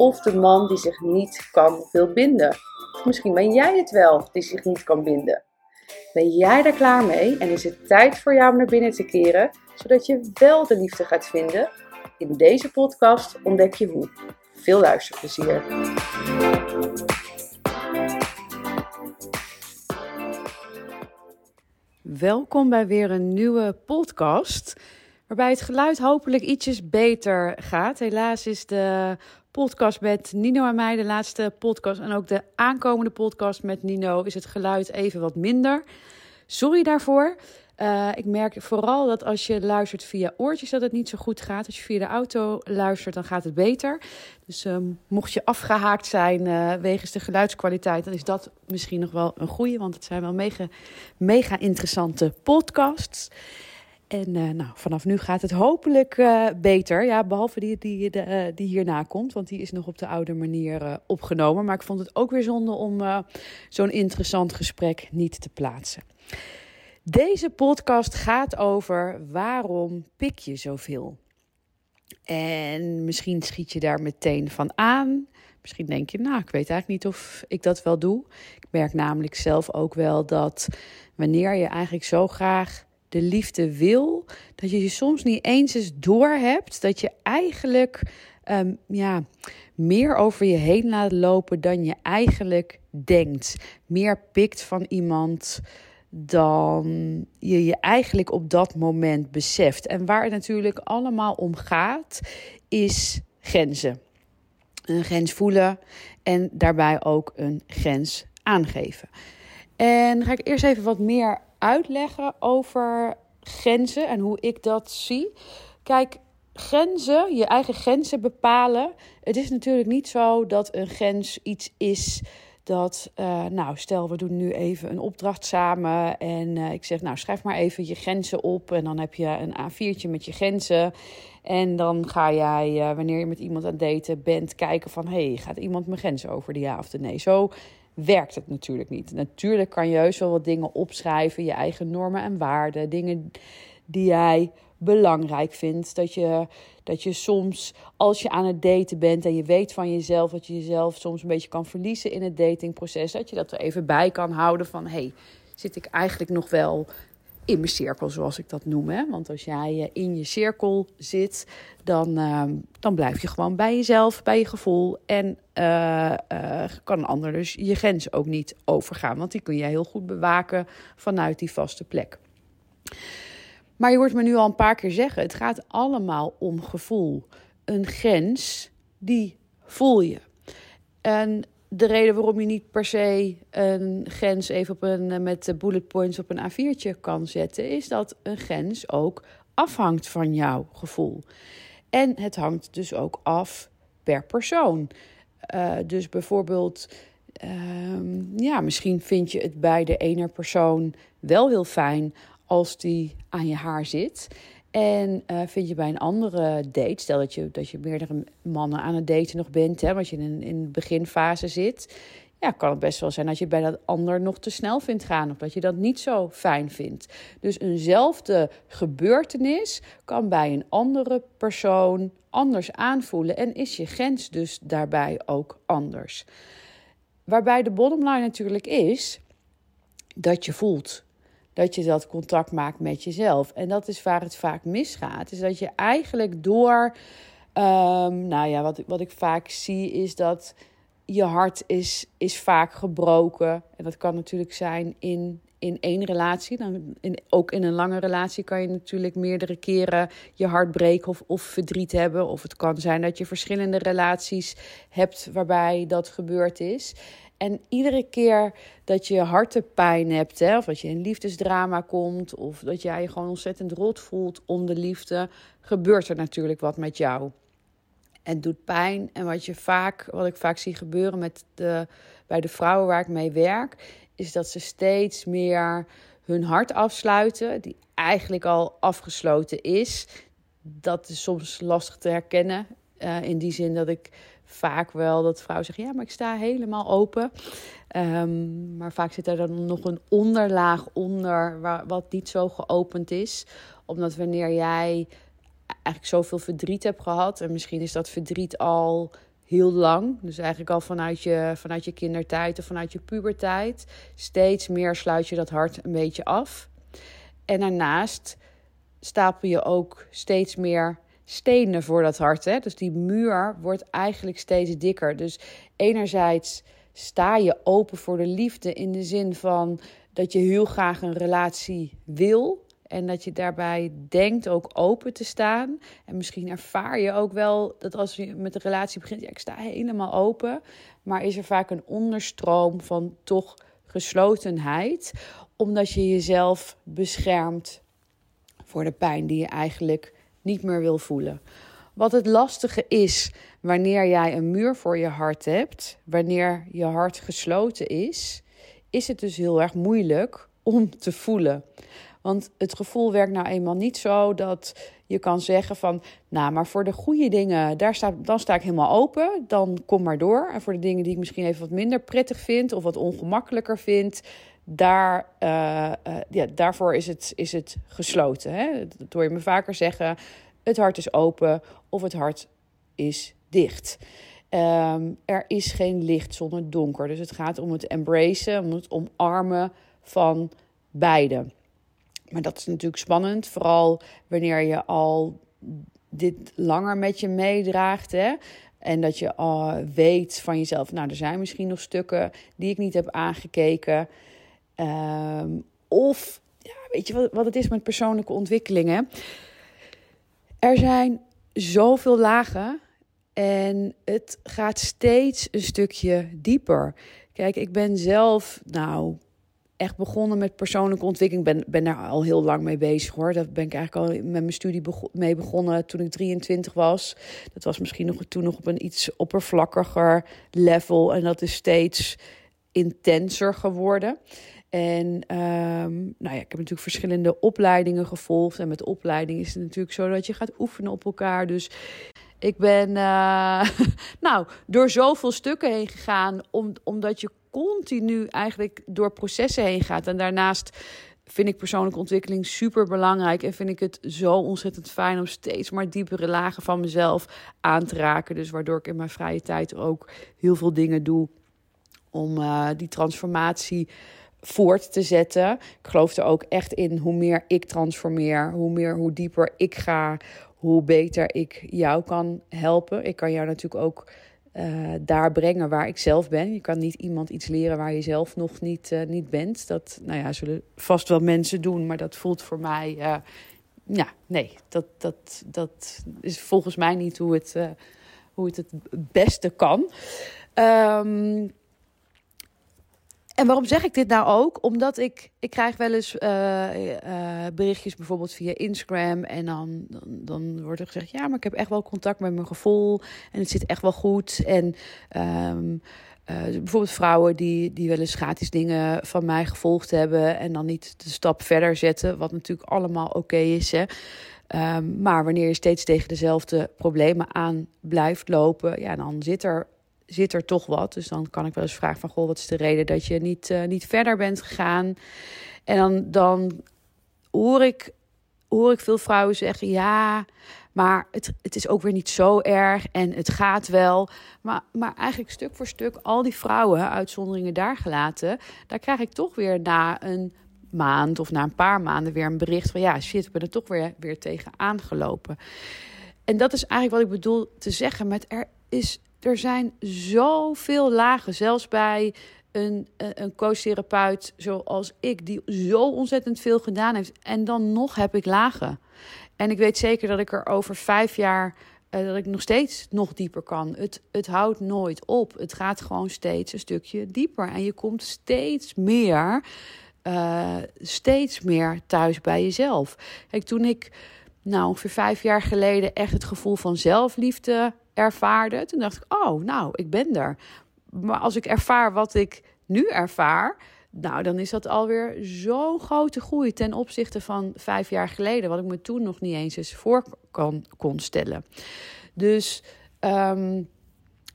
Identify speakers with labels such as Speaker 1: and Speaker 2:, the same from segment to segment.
Speaker 1: of de man die zich niet kan wil binden. Misschien ben jij het wel die zich niet kan binden. Ben jij daar klaar mee en is het tijd voor jou om naar binnen te keren, zodat je wel de liefde gaat vinden? In deze podcast ontdek je hoe. Veel luisterplezier. Welkom bij weer een nieuwe podcast. Waarbij het geluid hopelijk ietsjes beter gaat. Helaas is de podcast met Nino en mij, de laatste podcast en ook de aankomende podcast met Nino, is het geluid even wat minder. Sorry daarvoor. Uh, ik merk vooral dat als je luistert via oortjes dat het niet zo goed gaat. Als je via de auto luistert, dan gaat het beter. Dus um, mocht je afgehaakt zijn uh, wegens de geluidskwaliteit, dan is dat misschien nog wel een goede. Want het zijn wel mega, mega interessante podcasts. En uh, nou, vanaf nu gaat het hopelijk uh, beter. Ja, behalve die, die, de, uh, die hierna komt, want die is nog op de oude manier opgenomen. Maar ik vond het ook weer zonde om zo'n interessant gesprek niet te plaatsen. Deze podcast gaat over waarom pik je zoveel? En misschien schiet je daar meteen van aan. Misschien denk je, nou, ik weet eigenlijk niet of ik dat wel doe. Ik merk namelijk zelf ook wel dat wanneer je eigenlijk zo graag de liefde wil, dat je je soms niet eens eens door hebt dat je eigenlijk um, ja, meer over je heen laat lopen dan je eigenlijk denkt. Meer pikt van iemand dan je je eigenlijk op dat moment beseft. En waar het natuurlijk allemaal om gaat, is grenzen. Een grens voelen en daarbij ook een grens aangeven. En ga ik eerst even wat meer uitleggen over grenzen en hoe ik dat zie. Kijk, grenzen, je eigen grenzen bepalen. Het is natuurlijk niet zo dat een grens iets is dat, uh, nou, stel we doen nu even een opdracht samen en uh, ik zeg, nou, schrijf maar even je grenzen op en dan heb je een A4'tje met je grenzen. En dan ga jij, uh, wanneer je met iemand aan het daten bent, kijken van, hey, gaat iemand mijn grenzen over, de ja of de nee? Zo werkt het natuurlijk niet. Natuurlijk kan je heus wel wat dingen opschrijven, je eigen normen en waarden, dingen die jij belangrijk vindt. Dat je, dat je soms, als je aan het daten bent en je weet van jezelf dat je jezelf soms een beetje kan verliezen in het datingproces, dat je dat er even bij kan houden van hey, zit ik eigenlijk nog wel in mijn cirkel, zoals ik dat noem. Hè? Want als jij eh, in je cirkel zit, dan, uh, dan blijf je gewoon bij jezelf, bij je gevoel. En uh, uh, kan een ander dus je grens ook niet overgaan. Want die kun jij heel goed bewaken vanuit die vaste plek. Maar je hoort me nu al een paar keer zeggen: het gaat allemaal om gevoel. Een grens, die voel je. En de reden waarom je niet per se een grens even op een, met bullet points op een A4'tje kan zetten, is dat een grens ook afhangt van jouw gevoel. En het hangt dus ook af per persoon. Uh, dus bijvoorbeeld, uh, ja, misschien vind je het bij de ene persoon wel heel fijn als die aan je haar zit. En uh, vind je bij een andere date, stel dat je, dat je meerdere mannen aan het daten nog bent, hè, want je in, in de beginfase zit, ja, kan het best wel zijn dat je bij dat ander nog te snel vindt gaan of dat je dat niet zo fijn vindt. Dus eenzelfde gebeurtenis kan bij een andere persoon anders aanvoelen en is je grens dus daarbij ook anders. Waarbij de bottomline natuurlijk is dat je voelt dat je dat contact maakt met jezelf. En dat is waar het vaak misgaat. Is dat je eigenlijk door. Um, nou ja, wat, wat ik vaak zie is dat je hart is, is vaak gebroken. En dat kan natuurlijk zijn in, in één relatie. Dan in, ook in een lange relatie kan je natuurlijk meerdere keren je hart breken of, of verdriet hebben. Of het kan zijn dat je verschillende relaties hebt waarbij dat gebeurd is. En iedere keer dat je hartepijn hebt, hè, of dat je in liefdesdrama komt, of dat jij je gewoon ontzettend rot voelt om de liefde, gebeurt er natuurlijk wat met jou. En doet pijn. En wat, je vaak, wat ik vaak zie gebeuren met de, bij de vrouwen waar ik mee werk, is dat ze steeds meer hun hart afsluiten, die eigenlijk al afgesloten is. Dat is soms lastig te herkennen. Uh, in die zin dat ik vaak wel dat vrouwen zeggen: Ja, maar ik sta helemaal open. Um, maar vaak zit er dan nog een onderlaag onder, waar, wat niet zo geopend is. Omdat wanneer jij eigenlijk zoveel verdriet hebt gehad, en misschien is dat verdriet al heel lang, dus eigenlijk al vanuit je, vanuit je kindertijd of vanuit je puberteit, steeds meer sluit je dat hart een beetje af. En daarnaast stapel je ook steeds meer stenen voor dat hart. Hè? Dus die muur wordt eigenlijk steeds dikker. Dus enerzijds sta je open voor de liefde in de zin van dat je heel graag een relatie wil. En dat je daarbij denkt ook open te staan. En misschien ervaar je ook wel dat als je met de relatie begint, ja, ik sta helemaal open. Maar is er vaak een onderstroom van toch geslotenheid, omdat je jezelf beschermt voor de pijn die je eigenlijk niet meer wil voelen. Wat het lastige is wanneer jij een muur voor je hart hebt, wanneer je hart gesloten is, is het dus heel erg moeilijk om te voelen. Want het gevoel werkt nou eenmaal niet zo dat je kan zeggen van, nou, maar voor de goede dingen, daar sta, dan sta ik helemaal open, dan kom maar door. En voor de dingen die ik misschien even wat minder prettig vind of wat ongemakkelijker vind, daar, uh, uh, ja, daarvoor is het, is het gesloten. Hè? Dat hoor je me vaker zeggen, het hart is open of het hart is dicht. Um, er is geen licht zonder donker. Dus het gaat om het embracen, om het omarmen van beide. Maar dat is natuurlijk spannend, vooral wanneer je al dit langer met je meedraagt. Hè? En dat je al weet van jezelf, nou, er zijn misschien nog stukken die ik niet heb aangekeken. Um, of, ja, weet je wat, wat het is met persoonlijke ontwikkelingen? Er zijn zoveel lagen en het gaat steeds een stukje dieper. Kijk, ik ben zelf, nou, echt begonnen met persoonlijke ontwikkeling. Ben, ben daar al heel lang mee bezig hoor. Daar ben ik eigenlijk al met mijn studie mee begonnen toen ik 23 was. Dat was misschien nog, toen nog op een iets oppervlakkiger level. En dat is steeds intenser geworden. En um, nou ja, ik heb natuurlijk verschillende opleidingen gevolgd. En met opleiding is het natuurlijk zo dat je gaat oefenen op elkaar. Dus ik ben uh, nou, door zoveel stukken heen gegaan, om, omdat je continu eigenlijk door processen heen gaat. En daarnaast vind ik persoonlijke ontwikkeling super belangrijk. En vind ik het zo ontzettend fijn om steeds maar diepere lagen van mezelf aan te raken. Dus waardoor ik in mijn vrije tijd ook heel veel dingen doe om uh, die transformatie voort te zetten. Ik geloof er ook echt in hoe meer ik transformeer, hoe meer, hoe dieper ik ga, hoe beter ik jou kan helpen. Ik kan jou natuurlijk ook uh, daar brengen waar ik zelf ben. Je kan niet iemand iets leren waar je zelf nog niet, uh, niet bent. Dat nou ja, zullen vast wel mensen doen, maar dat voelt voor mij. Uh, ja, nee, dat, dat, dat is volgens mij niet hoe het, hoe het het beste kan. Um, en waarom zeg ik dit nou ook? Omdat ik, ik krijg wel eens uh, uh, berichtjes bijvoorbeeld via Instagram. En dan, dan, dan, wordt er gezegd, ja, maar ik heb echt wel contact met mijn gevoel. En het zit echt wel goed. En um, uh, bijvoorbeeld vrouwen die, die wel eens gratis dingen van mij gevolgd hebben. En dan niet de stap verder zetten. Wat natuurlijk allemaal oké is. Hè. Um, maar wanneer je steeds tegen dezelfde problemen aan blijft lopen. Ja, dan zit er zit er toch wat. Dus dan kan ik wel eens vragen van, goh, wat is de reden dat je niet, uh, niet verder bent gegaan? En dan, dan hoor, ik, hoor ik veel vrouwen zeggen, ja, maar het, het is ook weer niet zo erg en het gaat wel. Maar, maar eigenlijk stuk voor stuk, al die vrouwen, uitzonderingen daar gelaten, daar krijg ik toch weer na een maand of na een paar maanden weer een bericht van, ja, shit, ik ben er toch weer, weer tegen aangelopen. En dat is eigenlijk wat ik bedoel te zeggen met er is er zijn zoveel lagen, zelfs bij een, een coach-therapeut zoals ik, die zo ontzettend veel gedaan heeft. En dan nog heb ik lagen. En ik weet zeker dat ik er over vijf jaar, uh, dat ik nog steeds nog dieper kan. Het, het houdt nooit op. Het gaat gewoon steeds een stukje dieper. En je komt steeds meer, uh, steeds meer thuis bij jezelf. Kijk, toen ik nou ongeveer vijf jaar geleden echt het gevoel van zelfliefde ervaarde, toen dacht ik, oh, nou, ik ben er. Maar als ik ervaar wat ik nu ervaar, nou, dan is dat alweer zo'n grote groei ten opzichte van vijf jaar geleden, wat ik me toen nog niet eens eens voor kon, kon stellen. Dus um,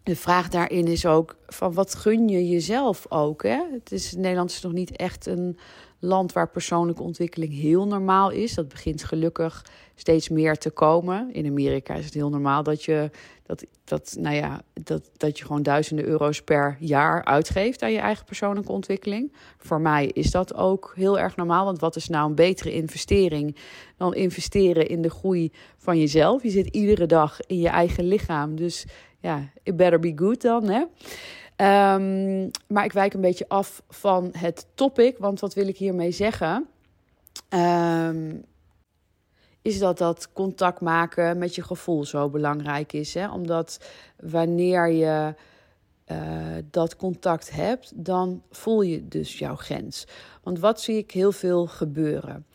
Speaker 1: de vraag daarin is ook van wat gun je jezelf ook. Hè? Het is, Nederland is nog niet echt een land waar persoonlijke ontwikkeling heel normaal is. Dat begint gelukkig steeds meer te komen. In Amerika is het heel normaal dat je, dat, dat, nou ja, dat, dat je gewoon duizenden euro's per jaar uitgeeft aan je eigen persoonlijke ontwikkeling. Voor mij is dat ook heel erg normaal. Want wat is nou een betere investering dan investeren in de groei van jezelf? Je zit iedere dag in je eigen lichaam. Dus ja, it better be good dan. Hè? Um, maar ik wijk een beetje af van het topic, want wat wil ik hiermee zeggen? Um, is dat dat contact maken met je gevoel zo belangrijk is. Hè? Omdat wanneer je uh, dat contact hebt, dan voel je dus jouw grens. Want wat zie ik heel veel gebeuren?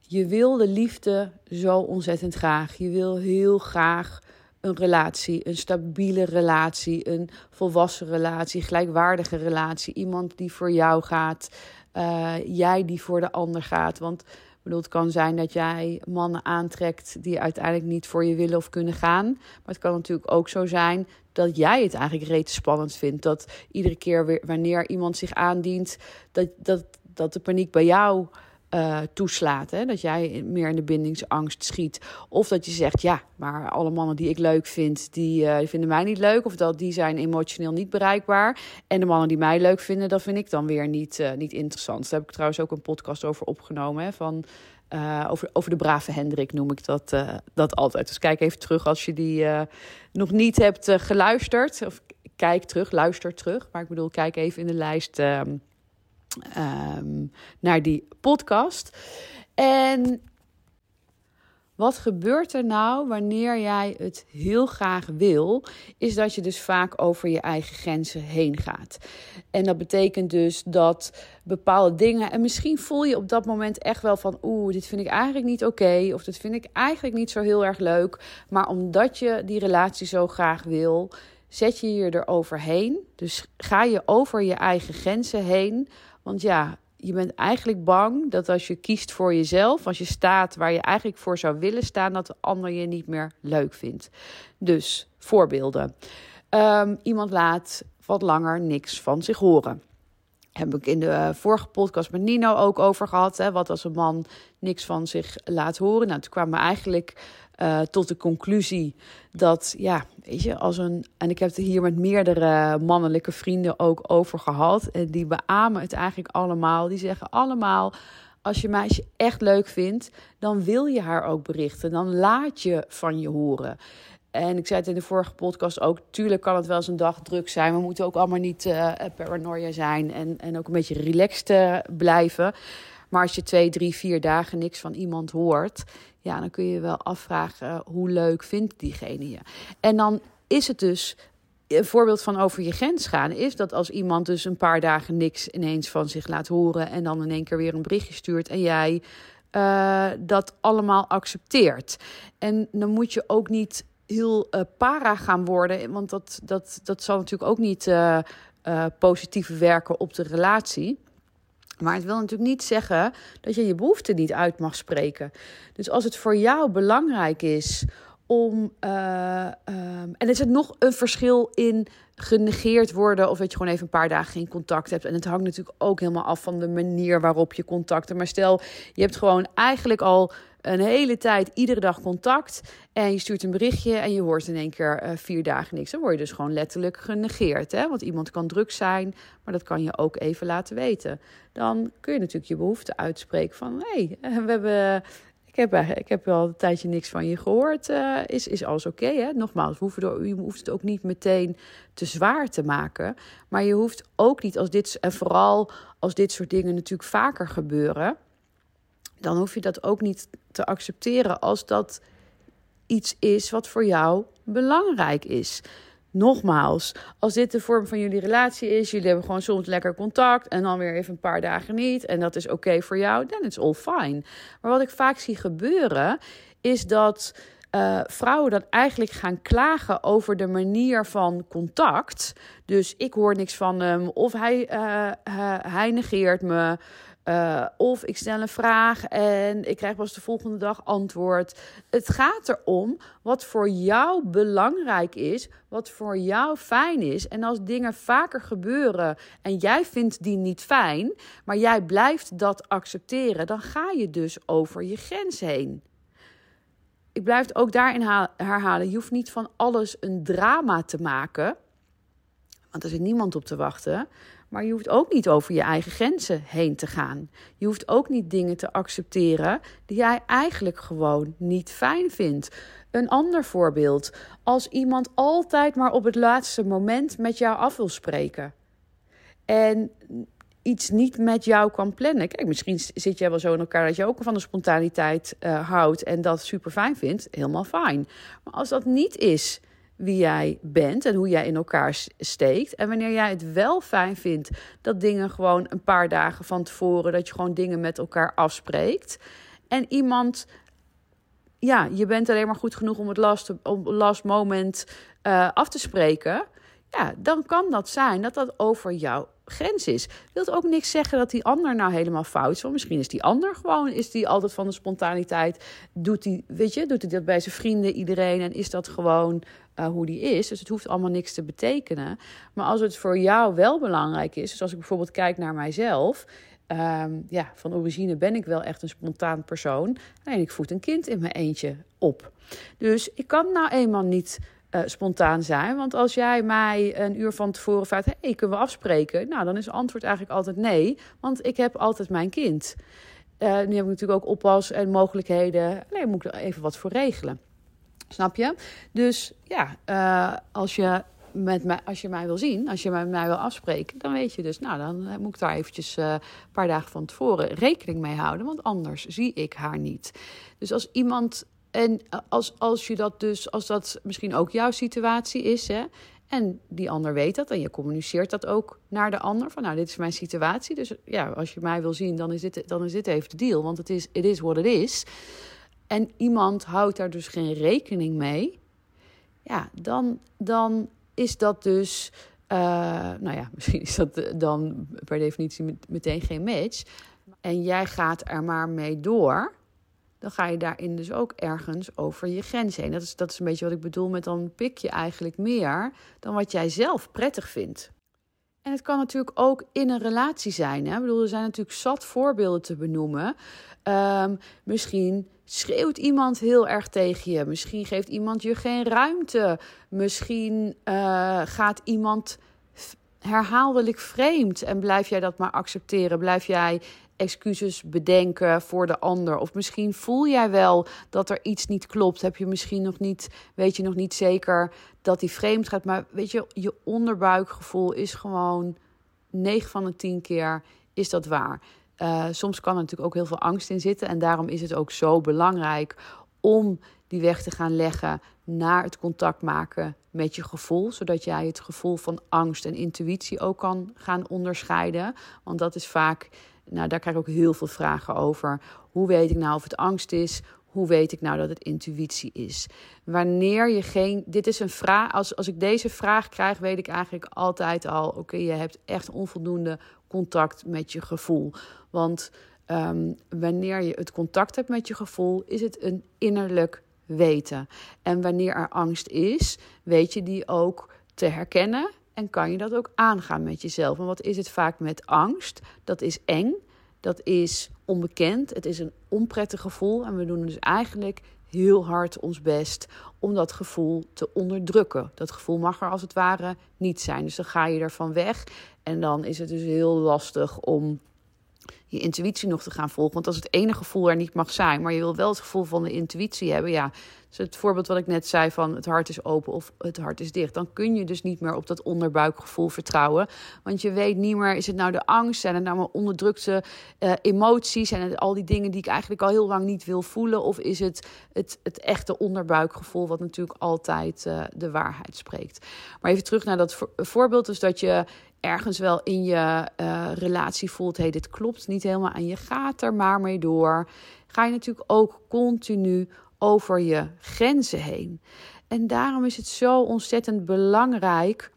Speaker 1: Je wil de liefde zo ontzettend graag. Je wil heel graag een relatie, een stabiele relatie, een volwassen relatie, gelijkwaardige relatie. Iemand die voor jou gaat, uh, jij die voor de ander gaat. Want bedoel, het kan zijn dat jij mannen aantrekt die uiteindelijk niet voor je willen of kunnen gaan. Maar het kan natuurlijk ook zo zijn dat jij het eigenlijk reeds spannend vindt. Dat iedere keer weer, wanneer iemand zich aandient, dat, dat, dat de paniek bij jou uh, toeslaat. Hè? Dat jij meer in de bindingsangst schiet. Of dat je zegt, ja, maar alle mannen die ik leuk vind, die, uh, die vinden mij niet leuk. Of dat die zijn emotioneel niet bereikbaar. En de mannen die mij leuk vinden, dat vind ik dan weer niet, uh, niet interessant. Daar heb ik trouwens ook een podcast over opgenomen. Hè, van, over, over de brave Hendrik noem ik dat, dat altijd. Dus kijk even terug als je die nog niet hebt geluisterd. Of kijk terug, luister terug. Maar ik bedoel, kijk even in de lijst ehm, um, naar die podcast. En wat gebeurt er nou wanneer jij het heel graag wil? Is dat je dus vaak over je eigen grenzen heen gaat. En dat betekent dus dat bepaalde dingen. En misschien voel je op dat moment echt wel van: oeh, dit vind ik eigenlijk niet oké. of dit vind ik eigenlijk niet zo heel erg leuk. Maar omdat je die relatie zo graag wil, zet je je er overheen. Dus ga je over je eigen grenzen heen want ja, je bent eigenlijk bang dat als je kiest voor jezelf, als je staat waar je eigenlijk voor zou willen staan, dat de ander je niet meer leuk vindt. Dus voorbeelden. Um, iemand laat wat langer niks van zich horen. Heb ik in de eh, vorige podcast met Nino ook over gehad. Hè, wat als een man niks van zich laat horen. Nou, toen kwamen eigenlijk uh, tot de conclusie dat, ja, weet je, als een. En ik heb het hier met meerdere mannelijke vrienden ook over gehad. En die beamen het eigenlijk allemaal. Die zeggen allemaal. Als je meisje echt leuk vindt, dan wil je haar ook berichten. Dan laat je van je horen. En ik zei het in de vorige podcast ook. Tuurlijk kan het wel eens een dag druk zijn. We moeten ook allemaal niet uh, paranoia zijn. En, en ook een beetje relaxed uh, blijven. Maar als je twee, drie, vier dagen niks van iemand hoort, ja, dan kun je wel afvragen hoe leuk vindt diegene je. En dan is het dus een voorbeeld van over je grens gaan is dat als iemand dus een paar dagen niks ineens van zich laat horen en dan in één keer weer een berichtje stuurt en jij uh, dat allemaal accepteert. En dan moet je ook niet heel para gaan worden, want dat, dat, dat zal natuurlijk ook niet positief werken op de relatie. Maar het wil natuurlijk niet zeggen dat je je behoeften niet uit mag spreken. Dus als het voor jou belangrijk is om. Uh, en is het nog een verschil in genegeerd worden of dat je gewoon even een paar dagen geen contact hebt. En het hangt natuurlijk ook helemaal af van de manier waarop je contacten. Maar stel, je hebt gewoon eigenlijk al een hele tijd iedere dag contact. En je stuurt een berichtje en je hoort in één keer uh, vier dagen niks. Dan word je dus gewoon letterlijk genegeerd. Hè? Want iemand kan druk zijn, maar dat kan je ook even laten weten. Dan kun je natuurlijk je behoefte uitspreken van... hé, hey, we hebben... Ik heb, ik heb wel een tijdje niks van je gehoord. Uh, is, is alles oké? Okay, Nogmaals, je hoeft het ook niet meteen te zwaar te maken. Maar je hoeft ook niet als dit... En vooral als dit soort dingen natuurlijk vaker gebeuren dan hoef je dat ook niet te accepteren als dat iets is wat voor jou belangrijk is. Nogmaals, als dit de vorm van jullie relatie is, jullie hebben gewoon soms lekker contact en dan weer even een paar dagen niet en dat is oké voor jou, dan is all fine. Maar wat ik vaak zie gebeuren, is dat uh, vrouwen dan eigenlijk gaan klagen over de manier van contact. Dus ik hoor niks van hem, of hij, uh, hij negeert me. Uh, of ik stel een vraag en ik krijg pas de volgende dag antwoord. Het gaat erom wat voor jou belangrijk is, wat voor jou fijn is. En als dingen vaker gebeuren en jij vindt die niet fijn, maar jij blijft dat accepteren, dan ga je dus over je grens heen ik blijf ook daarin herhalen. Je hoeft niet van alles een drama te maken. Want er zit niemand op te wachten. Maar je hoeft ook niet over je eigen grenzen heen te gaan. Je hoeft ook niet dingen te accepteren die jij eigenlijk gewoon niet fijn vindt. Een ander voorbeeld. Als iemand altijd maar op het laatste moment met jou af wil spreken. En iets niet met jou kan plannen. Kijk, misschien zit jij wel zo in elkaar dat je ook van de spontaniteit uh, houdt en dat super fijn vindt. Helemaal fijn. Maar als dat niet is wie jij bent en hoe jij in elkaar steekt. En wanneer jij het wel fijn vindt dat dingen gewoon een paar dagen van tevoren, dat je gewoon dingen met elkaar afspreekt. En iemand, ja, je bent alleen maar goed genoeg om het last, last moment uh, af te spreken. Ja, dan kan dat zijn dat dat over jou grens is. Wilt ook niks zeggen dat die ander nou helemaal fout is. Want misschien is die ander gewoon, is die altijd van de spontaniteit. Doet die, weet je, doet hij dat bij zijn vrienden, iedereen. En is dat gewoon uh, hoe die is. Dus het hoeft allemaal niks te betekenen. Maar als het voor jou wel belangrijk is. Dus als ik bijvoorbeeld kijk naar mijzelf. Um, ja, van origine ben ik wel echt een spontaan persoon. En ik voed een kind in mijn eentje op. Dus ik kan nou eenmaal niet uh, spontaan zijn. Want als jij mij een uur van tevoren vraagt: hey, kunnen we afspreken? Nou, dan is het antwoord eigenlijk altijd nee, want ik heb altijd mijn kind. Uh, nu heb ik natuurlijk ook oppas en mogelijkheden. Nee, moet ik er even wat voor regelen. Snap je? Dus ja, uh, als je met mij, als je mij wil zien, als je met mij wil afspreken, dan weet je dus, nou, dan moet ik daar eventjes een paar dagen van tevoren rekening mee houden, want anders zie ik haar niet. Dus als iemand en als, als je dat dus, als dat misschien ook jouw situatie is, hè, en die ander weet dat en je communiceert dat ook naar de ander. Van nou, dit is mijn situatie. Dus ja, als je mij wil zien, dan is dit, dan is dit even de deal. Want het is it is what it is. En iemand houdt daar dus geen rekening mee. Ja, dan, dan is dat dus. Uh, nou ja, misschien is dat dan per definitie meteen geen match. En jij gaat er maar mee door dan ga je daarin dus ook ergens over je grens heen. Dat is, dat is een beetje wat ik bedoel met dan pik je eigenlijk meer dan wat jij zelf prettig vindt. En het kan natuurlijk ook in een relatie zijn. Hè? Ik bedoel, er zijn natuurlijk zat voorbeelden te benoemen. Um, misschien schreeuwt iemand heel erg tegen je. Misschien geeft iemand je geen ruimte. Misschien uh, gaat iemand herhaaldelijk vreemd en blijf jij dat maar accepteren. Blijf jij excuses bedenken voor de ander. Of misschien voel jij wel dat er iets niet klopt. Heb je misschien nog niet, weet je nog niet zeker dat die vreemd gaat. Maar weet je, je onderbuikgevoel is gewoon 9 van de 10 keer is dat waar. Uh, soms kan er natuurlijk ook heel veel angst in zitten. En daarom is het ook zo belangrijk om die weg te gaan leggen naar het contact maken met je gevoel, zodat jij het gevoel van angst en intuïtie ook kan gaan onderscheiden. Want dat is vaak nou, daar krijg ik ook heel veel vragen over. Hoe weet ik nou of het angst is? Hoe weet ik nou dat het intuïtie is? Wanneer je geen. Dit is een vraag. Als, als ik deze vraag krijg, weet ik eigenlijk altijd al: oké, je hebt echt onvoldoende contact met je gevoel. Want um, wanneer je het contact hebt met je gevoel, is het een innerlijk weten. En wanneer er angst is, weet je die ook te herkennen en kan je dat ook aangaan met jezelf? En wat is het vaak met angst? Dat is eng, dat is onbekend, het is een onprettig gevoel. En we doen dus eigenlijk heel hard ons best om dat gevoel te onderdrukken. Dat gevoel mag er als het ware niet zijn. Dus dan ga je ervan weg. En dan is het dus heel lastig om je intuïtie nog te gaan volgen. Want als het ene gevoel er niet mag zijn, maar je wil wel het gevoel van de intuïtie hebben, ja, dus het voorbeeld wat ik net zei van het hart is open of het hart is dicht. Dan kun je dus niet meer op dat onderbuikgevoel vertrouwen. Want je weet niet meer, is het nou de angst? Zijn het nou maar onderdrukte uh, emoties? En al die dingen die ik eigenlijk al heel lang niet wil voelen? Of is het het, het echte onderbuikgevoel wat natuurlijk altijd uh, de waarheid spreekt? Maar even terug naar dat voorbeeld. Dus dat je ergens wel in je uh, relatie voelt: hé, hey, dit klopt niet helemaal en je gaat er maar mee door. Ga je natuurlijk ook continu over je grenzen heen. En daarom is het zo ontzettend belangrijk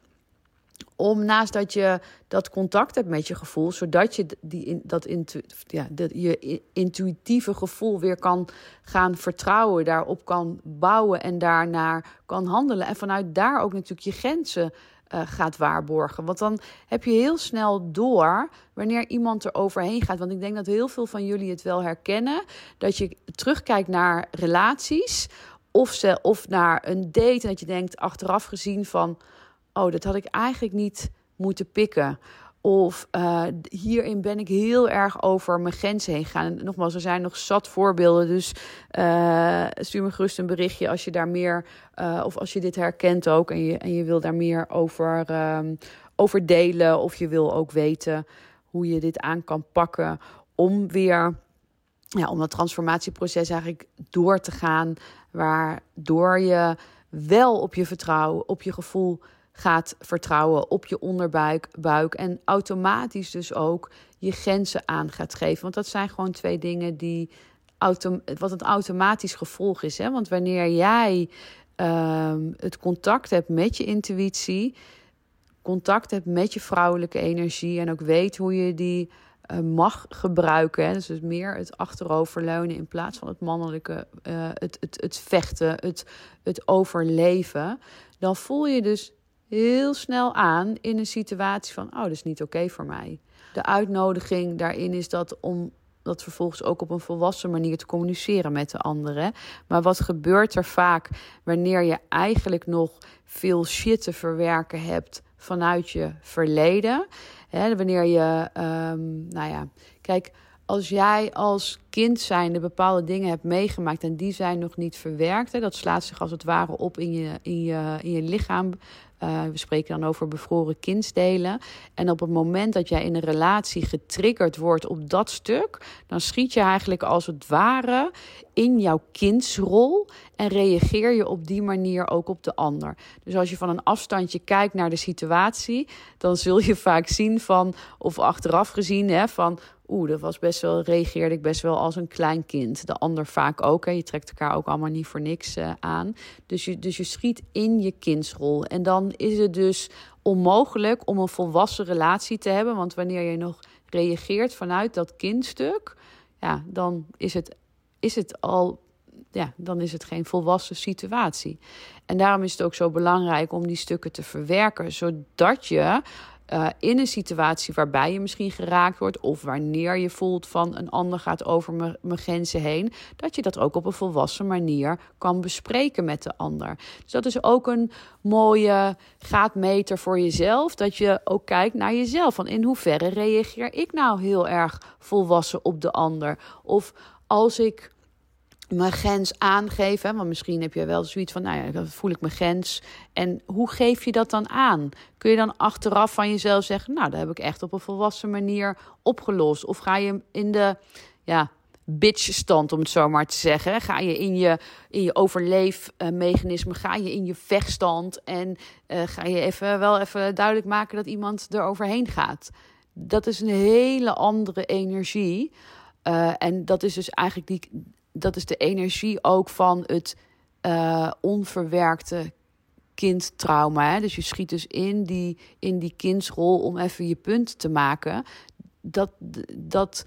Speaker 1: om naast dat je dat contact hebt met je gevoel, zodat je die, dat intu, ja, dat je intuïtieve gevoel weer kan gaan vertrouwen, daarop kan bouwen en daarnaar kan handelen. En vanuit daar ook natuurlijk je grenzen uh, gaat waarborgen. Want dan heb je heel snel door wanneer iemand er overheen gaat. Want ik denk dat heel veel van jullie het wel herkennen. Dat je terugkijkt naar relaties. Of, ze, of naar een date. En dat je denkt achteraf gezien van oh, dat had ik eigenlijk niet moeten pikken. Of uh, hierin ben ik heel erg over mijn grenzen heen gegaan. Nogmaals, er zijn nog zat voorbeelden. Dus uh, stuur me gerust een berichtje als je daar meer, uh, of als je dit herkent ook. En je, en je wil daar meer over, um, over delen. Of je wil ook weten hoe je dit aan kan pakken. Om weer, ja, om dat transformatieproces eigenlijk door te gaan. Waardoor je wel op je vertrouwen, op je gevoel gaat vertrouwen op je onderbuik buik, en automatisch dus ook je grenzen aan gaat geven. Want dat zijn gewoon twee dingen die wat een automatisch gevolg is. Hè? Want wanneer jij uh, het contact hebt met je intuïtie, contact hebt met je vrouwelijke energie en ook weet hoe je die uh, mag gebruiken. Dus meer het achteroverleunen in plaats van het mannelijke, uh, het, het, het vechten, het, het overleven. Dan voel je dus heel snel aan in een situatie van: oh, dat is niet oké voor mij. De uitnodiging daarin is dat om dat vervolgens ook op een volwassen manier te communiceren met de anderen. Maar wat gebeurt er vaak wanneer je eigenlijk nog veel shit te verwerken hebt vanuit je verleden? Wanneer je, um, nou ja, kijk, als jij als kind zijnde bepaalde dingen hebt meegemaakt en die zijn nog niet verwerkt, hè, dat slaat zich als het ware op in je, in je, in je lichaam. Uh, we spreken dan over bevroren kindsdelen. En op het moment dat jij in een relatie getriggerd wordt op dat stuk, dan schiet je eigenlijk als het ware in jouw kindsrol en reageer je op die manier ook op de ander. Dus als je van een afstandje kijkt naar de situatie, dan zul je vaak zien van, of achteraf gezien, hè, van oeh, dat was best wel, reageerde ik best wel als een klein kind. De ander vaak ook. Hè. Je trekt elkaar ook allemaal niet voor niks uh, aan. Dus je, dus je schiet in je kindsrol. En dan is het dus onmogelijk om een volwassen relatie te hebben. Want wanneer je nog reageert vanuit dat kindstuk, ja, dan is het, is het al. Ja, dan is het geen volwassen situatie. En daarom is het ook zo belangrijk om die stukken te verwerken, zodat je uh, in een situatie waarbij je misschien geraakt wordt, of wanneer je voelt van een ander gaat over mijn grenzen heen, dat je dat ook op een volwassen manier kan bespreken met de ander. Dus dat is ook een mooie gaatmeter voor jezelf, dat je ook kijkt naar jezelf. Van in hoeverre reageer ik nou heel erg volwassen op de ander? Of als ik mijn grens aangeven. Want misschien heb je wel zoiets van, nou ja, dan voel ik mijn grens. En hoe geef je dat dan aan? Kun je dan achteraf van jezelf zeggen, nou, dat heb ik echt op een volwassen manier opgelost? Of ga je in de, ja, bitch-stand, om het zo maar te zeggen. Ga je in je, in je overleefmechanisme, ga je in je vechtstand en uh, ga je even, wel even duidelijk maken dat iemand er overheen gaat. Dat is een hele andere energie. Uh, en dat is dus eigenlijk die, dat is de energie ook van het uh, onverwerkte kindtrauma. Hè? Dus je schiet dus in die, in die kindsrol om even je punt te maken. Dat, dat,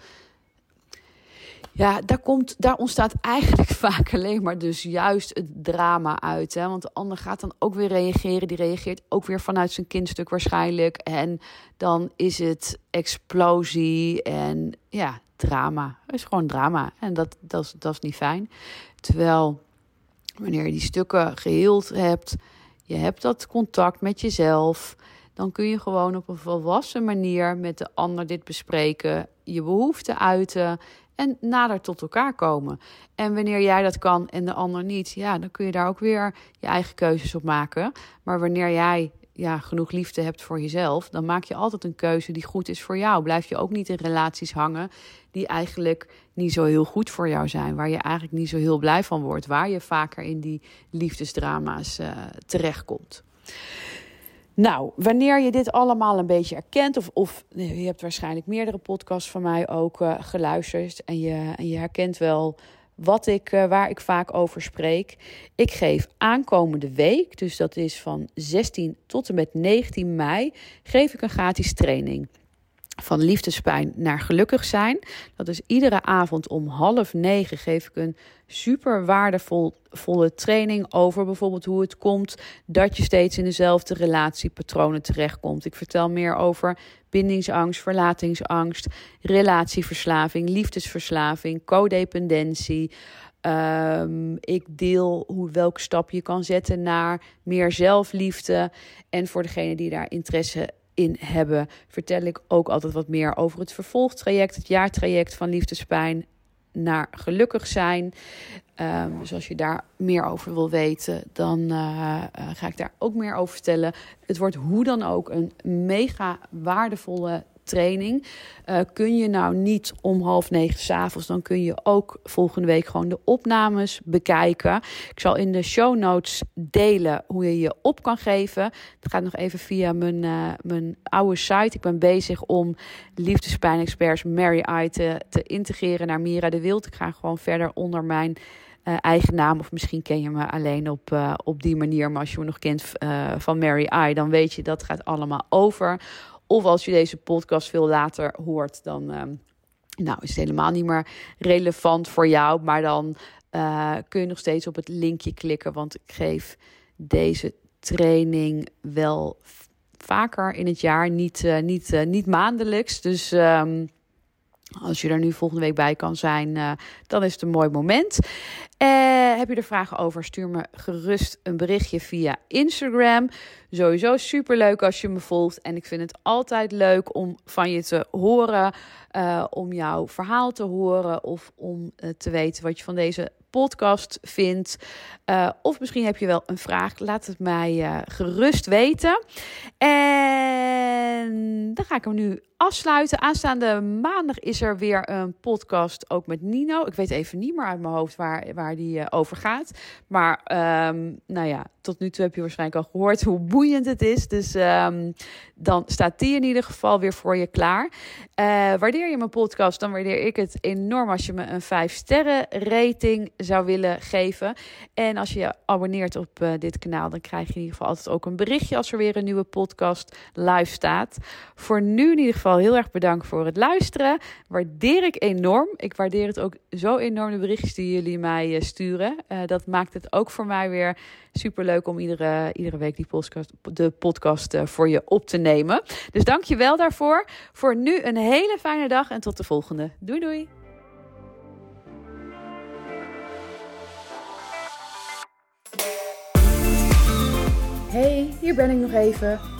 Speaker 1: ja, daar, komt, daar ontstaat eigenlijk vaak alleen maar dus juist het drama uit. Hè? Want de ander gaat dan ook weer reageren. Die reageert ook weer vanuit zijn kindstuk waarschijnlijk. En dan is het explosie en ja, drama. Het is gewoon drama. En dat, dat, is, dat is niet fijn. Terwijl wanneer je die stukken geheeld hebt, je hebt dat contact met jezelf, dan kun je gewoon op een volwassen manier met de ander dit bespreken, je behoeften uiten en nader tot elkaar komen. En wanneer jij dat kan en de ander niet, ja, dan kun je daar ook weer je eigen keuzes op maken. Maar wanneer jij ja, genoeg liefde hebt voor jezelf, dan maak je altijd een keuze die goed is voor jou. Blijf je ook niet in relaties hangen die eigenlijk niet zo heel goed voor jou zijn, waar je eigenlijk niet zo heel blij van wordt, waar je vaker in die liefdesdrama's uh, terechtkomt. Nou, wanneer je dit allemaal een beetje erkent, of, of je hebt waarschijnlijk meerdere podcasts van mij ook uh, geluisterd en je, en je herkent wel wat ik, uh, waar ik vaak over spreek. Ik geef aankomende week, dus dat is van 16 tot en met 19 mei, geef ik een gratis training van liefdespijn naar gelukkig zijn. Dat is iedere avond om half negen geef ik een super waardevolle training over bijvoorbeeld hoe het komt dat je steeds in dezelfde relatiepatronen terechtkomt. Ik vertel meer over bindingsangst, verlatingsangst, relatieverslaving, liefdesverslaving, codependentie. Um, ik deel hoe, welke stap je kan zetten naar meer zelfliefde. En voor degene die daar interesse in hebben, vertel ik ook altijd wat meer over het vervolgtraject, het jaartraject van liefdespijn naar gelukkig zijn. Um, dus als je daar meer over wil weten, dan uh, ga ik daar ook meer over vertellen. Het wordt hoe dan ook een mega waardevolle training. Uh, kun je nou niet om half negen s'avonds, dan kun je ook volgende week gewoon de opnames bekijken. Ik zal in de show notes delen hoe je je op kan geven. Het gaat nog even via mijn, uh, mijn oude site. Ik ben bezig om liefdespijnexperts Mary I te, te integreren naar Mira de Wild. Ik ga gewoon verder onder mijn uh, eigen naam. Of misschien ken je me alleen op, op die manier. Maar als je me nog kent van Mary I, dan weet je dat gaat allemaal over. Of als je deze podcast veel later hoort, dan uh, nou, is het helemaal niet meer relevant voor jou. Maar dan kun je nog steeds op het linkje klikken. Want ik geef deze training wel vaker in het jaar. Niet, niet, niet maandelijks. Dus. Um, als je er nu volgende week bij kan zijn, uh, dan is het een mooi moment. Uh, heb je er vragen over? Stuur me gerust een berichtje via Instagram. Sowieso super leuk als je me volgt. En ik vind het altijd leuk om van je te horen. Uh, om jouw verhaal te horen. Of om te weten wat je van deze podcast vindt. Of misschien heb je wel een vraag. Laat het mij gerust weten. En dan ga ik hem nu afsluiten. Aanstaande maandag is er weer een podcast ook met Nino. Ik weet even niet meer uit mijn hoofd waar, waar die uh, over gaat. Maar um, nou ja, tot nu toe heb je waarschijnlijk al gehoord hoe boeiend het is. Dus um, dan staat die in ieder geval weer voor je klaar. Uh, waardeer je mijn podcast, dan waardeer ik het enorm als je me een 5 sterren rating zou willen geven. En als je je abonneert op uh, dit kanaal, dan krijg je in ieder geval altijd ook een berichtje als er weer een nieuwe podcast live staat. Voor nu in ieder geval heel erg bedankt voor het luisteren. Waardeer ik enorm. Ik waardeer het ook zo enorm de berichtjes die jullie mij uh, sturen. dat maakt het ook voor mij weer super leuk om iedere, iedere week die podcast, de podcast uh, voor je op te nemen. Dus dank je wel daarvoor. Voor nu een hele fijne dag en tot de volgende. Doei doei. Hey, hier ben ik nog even.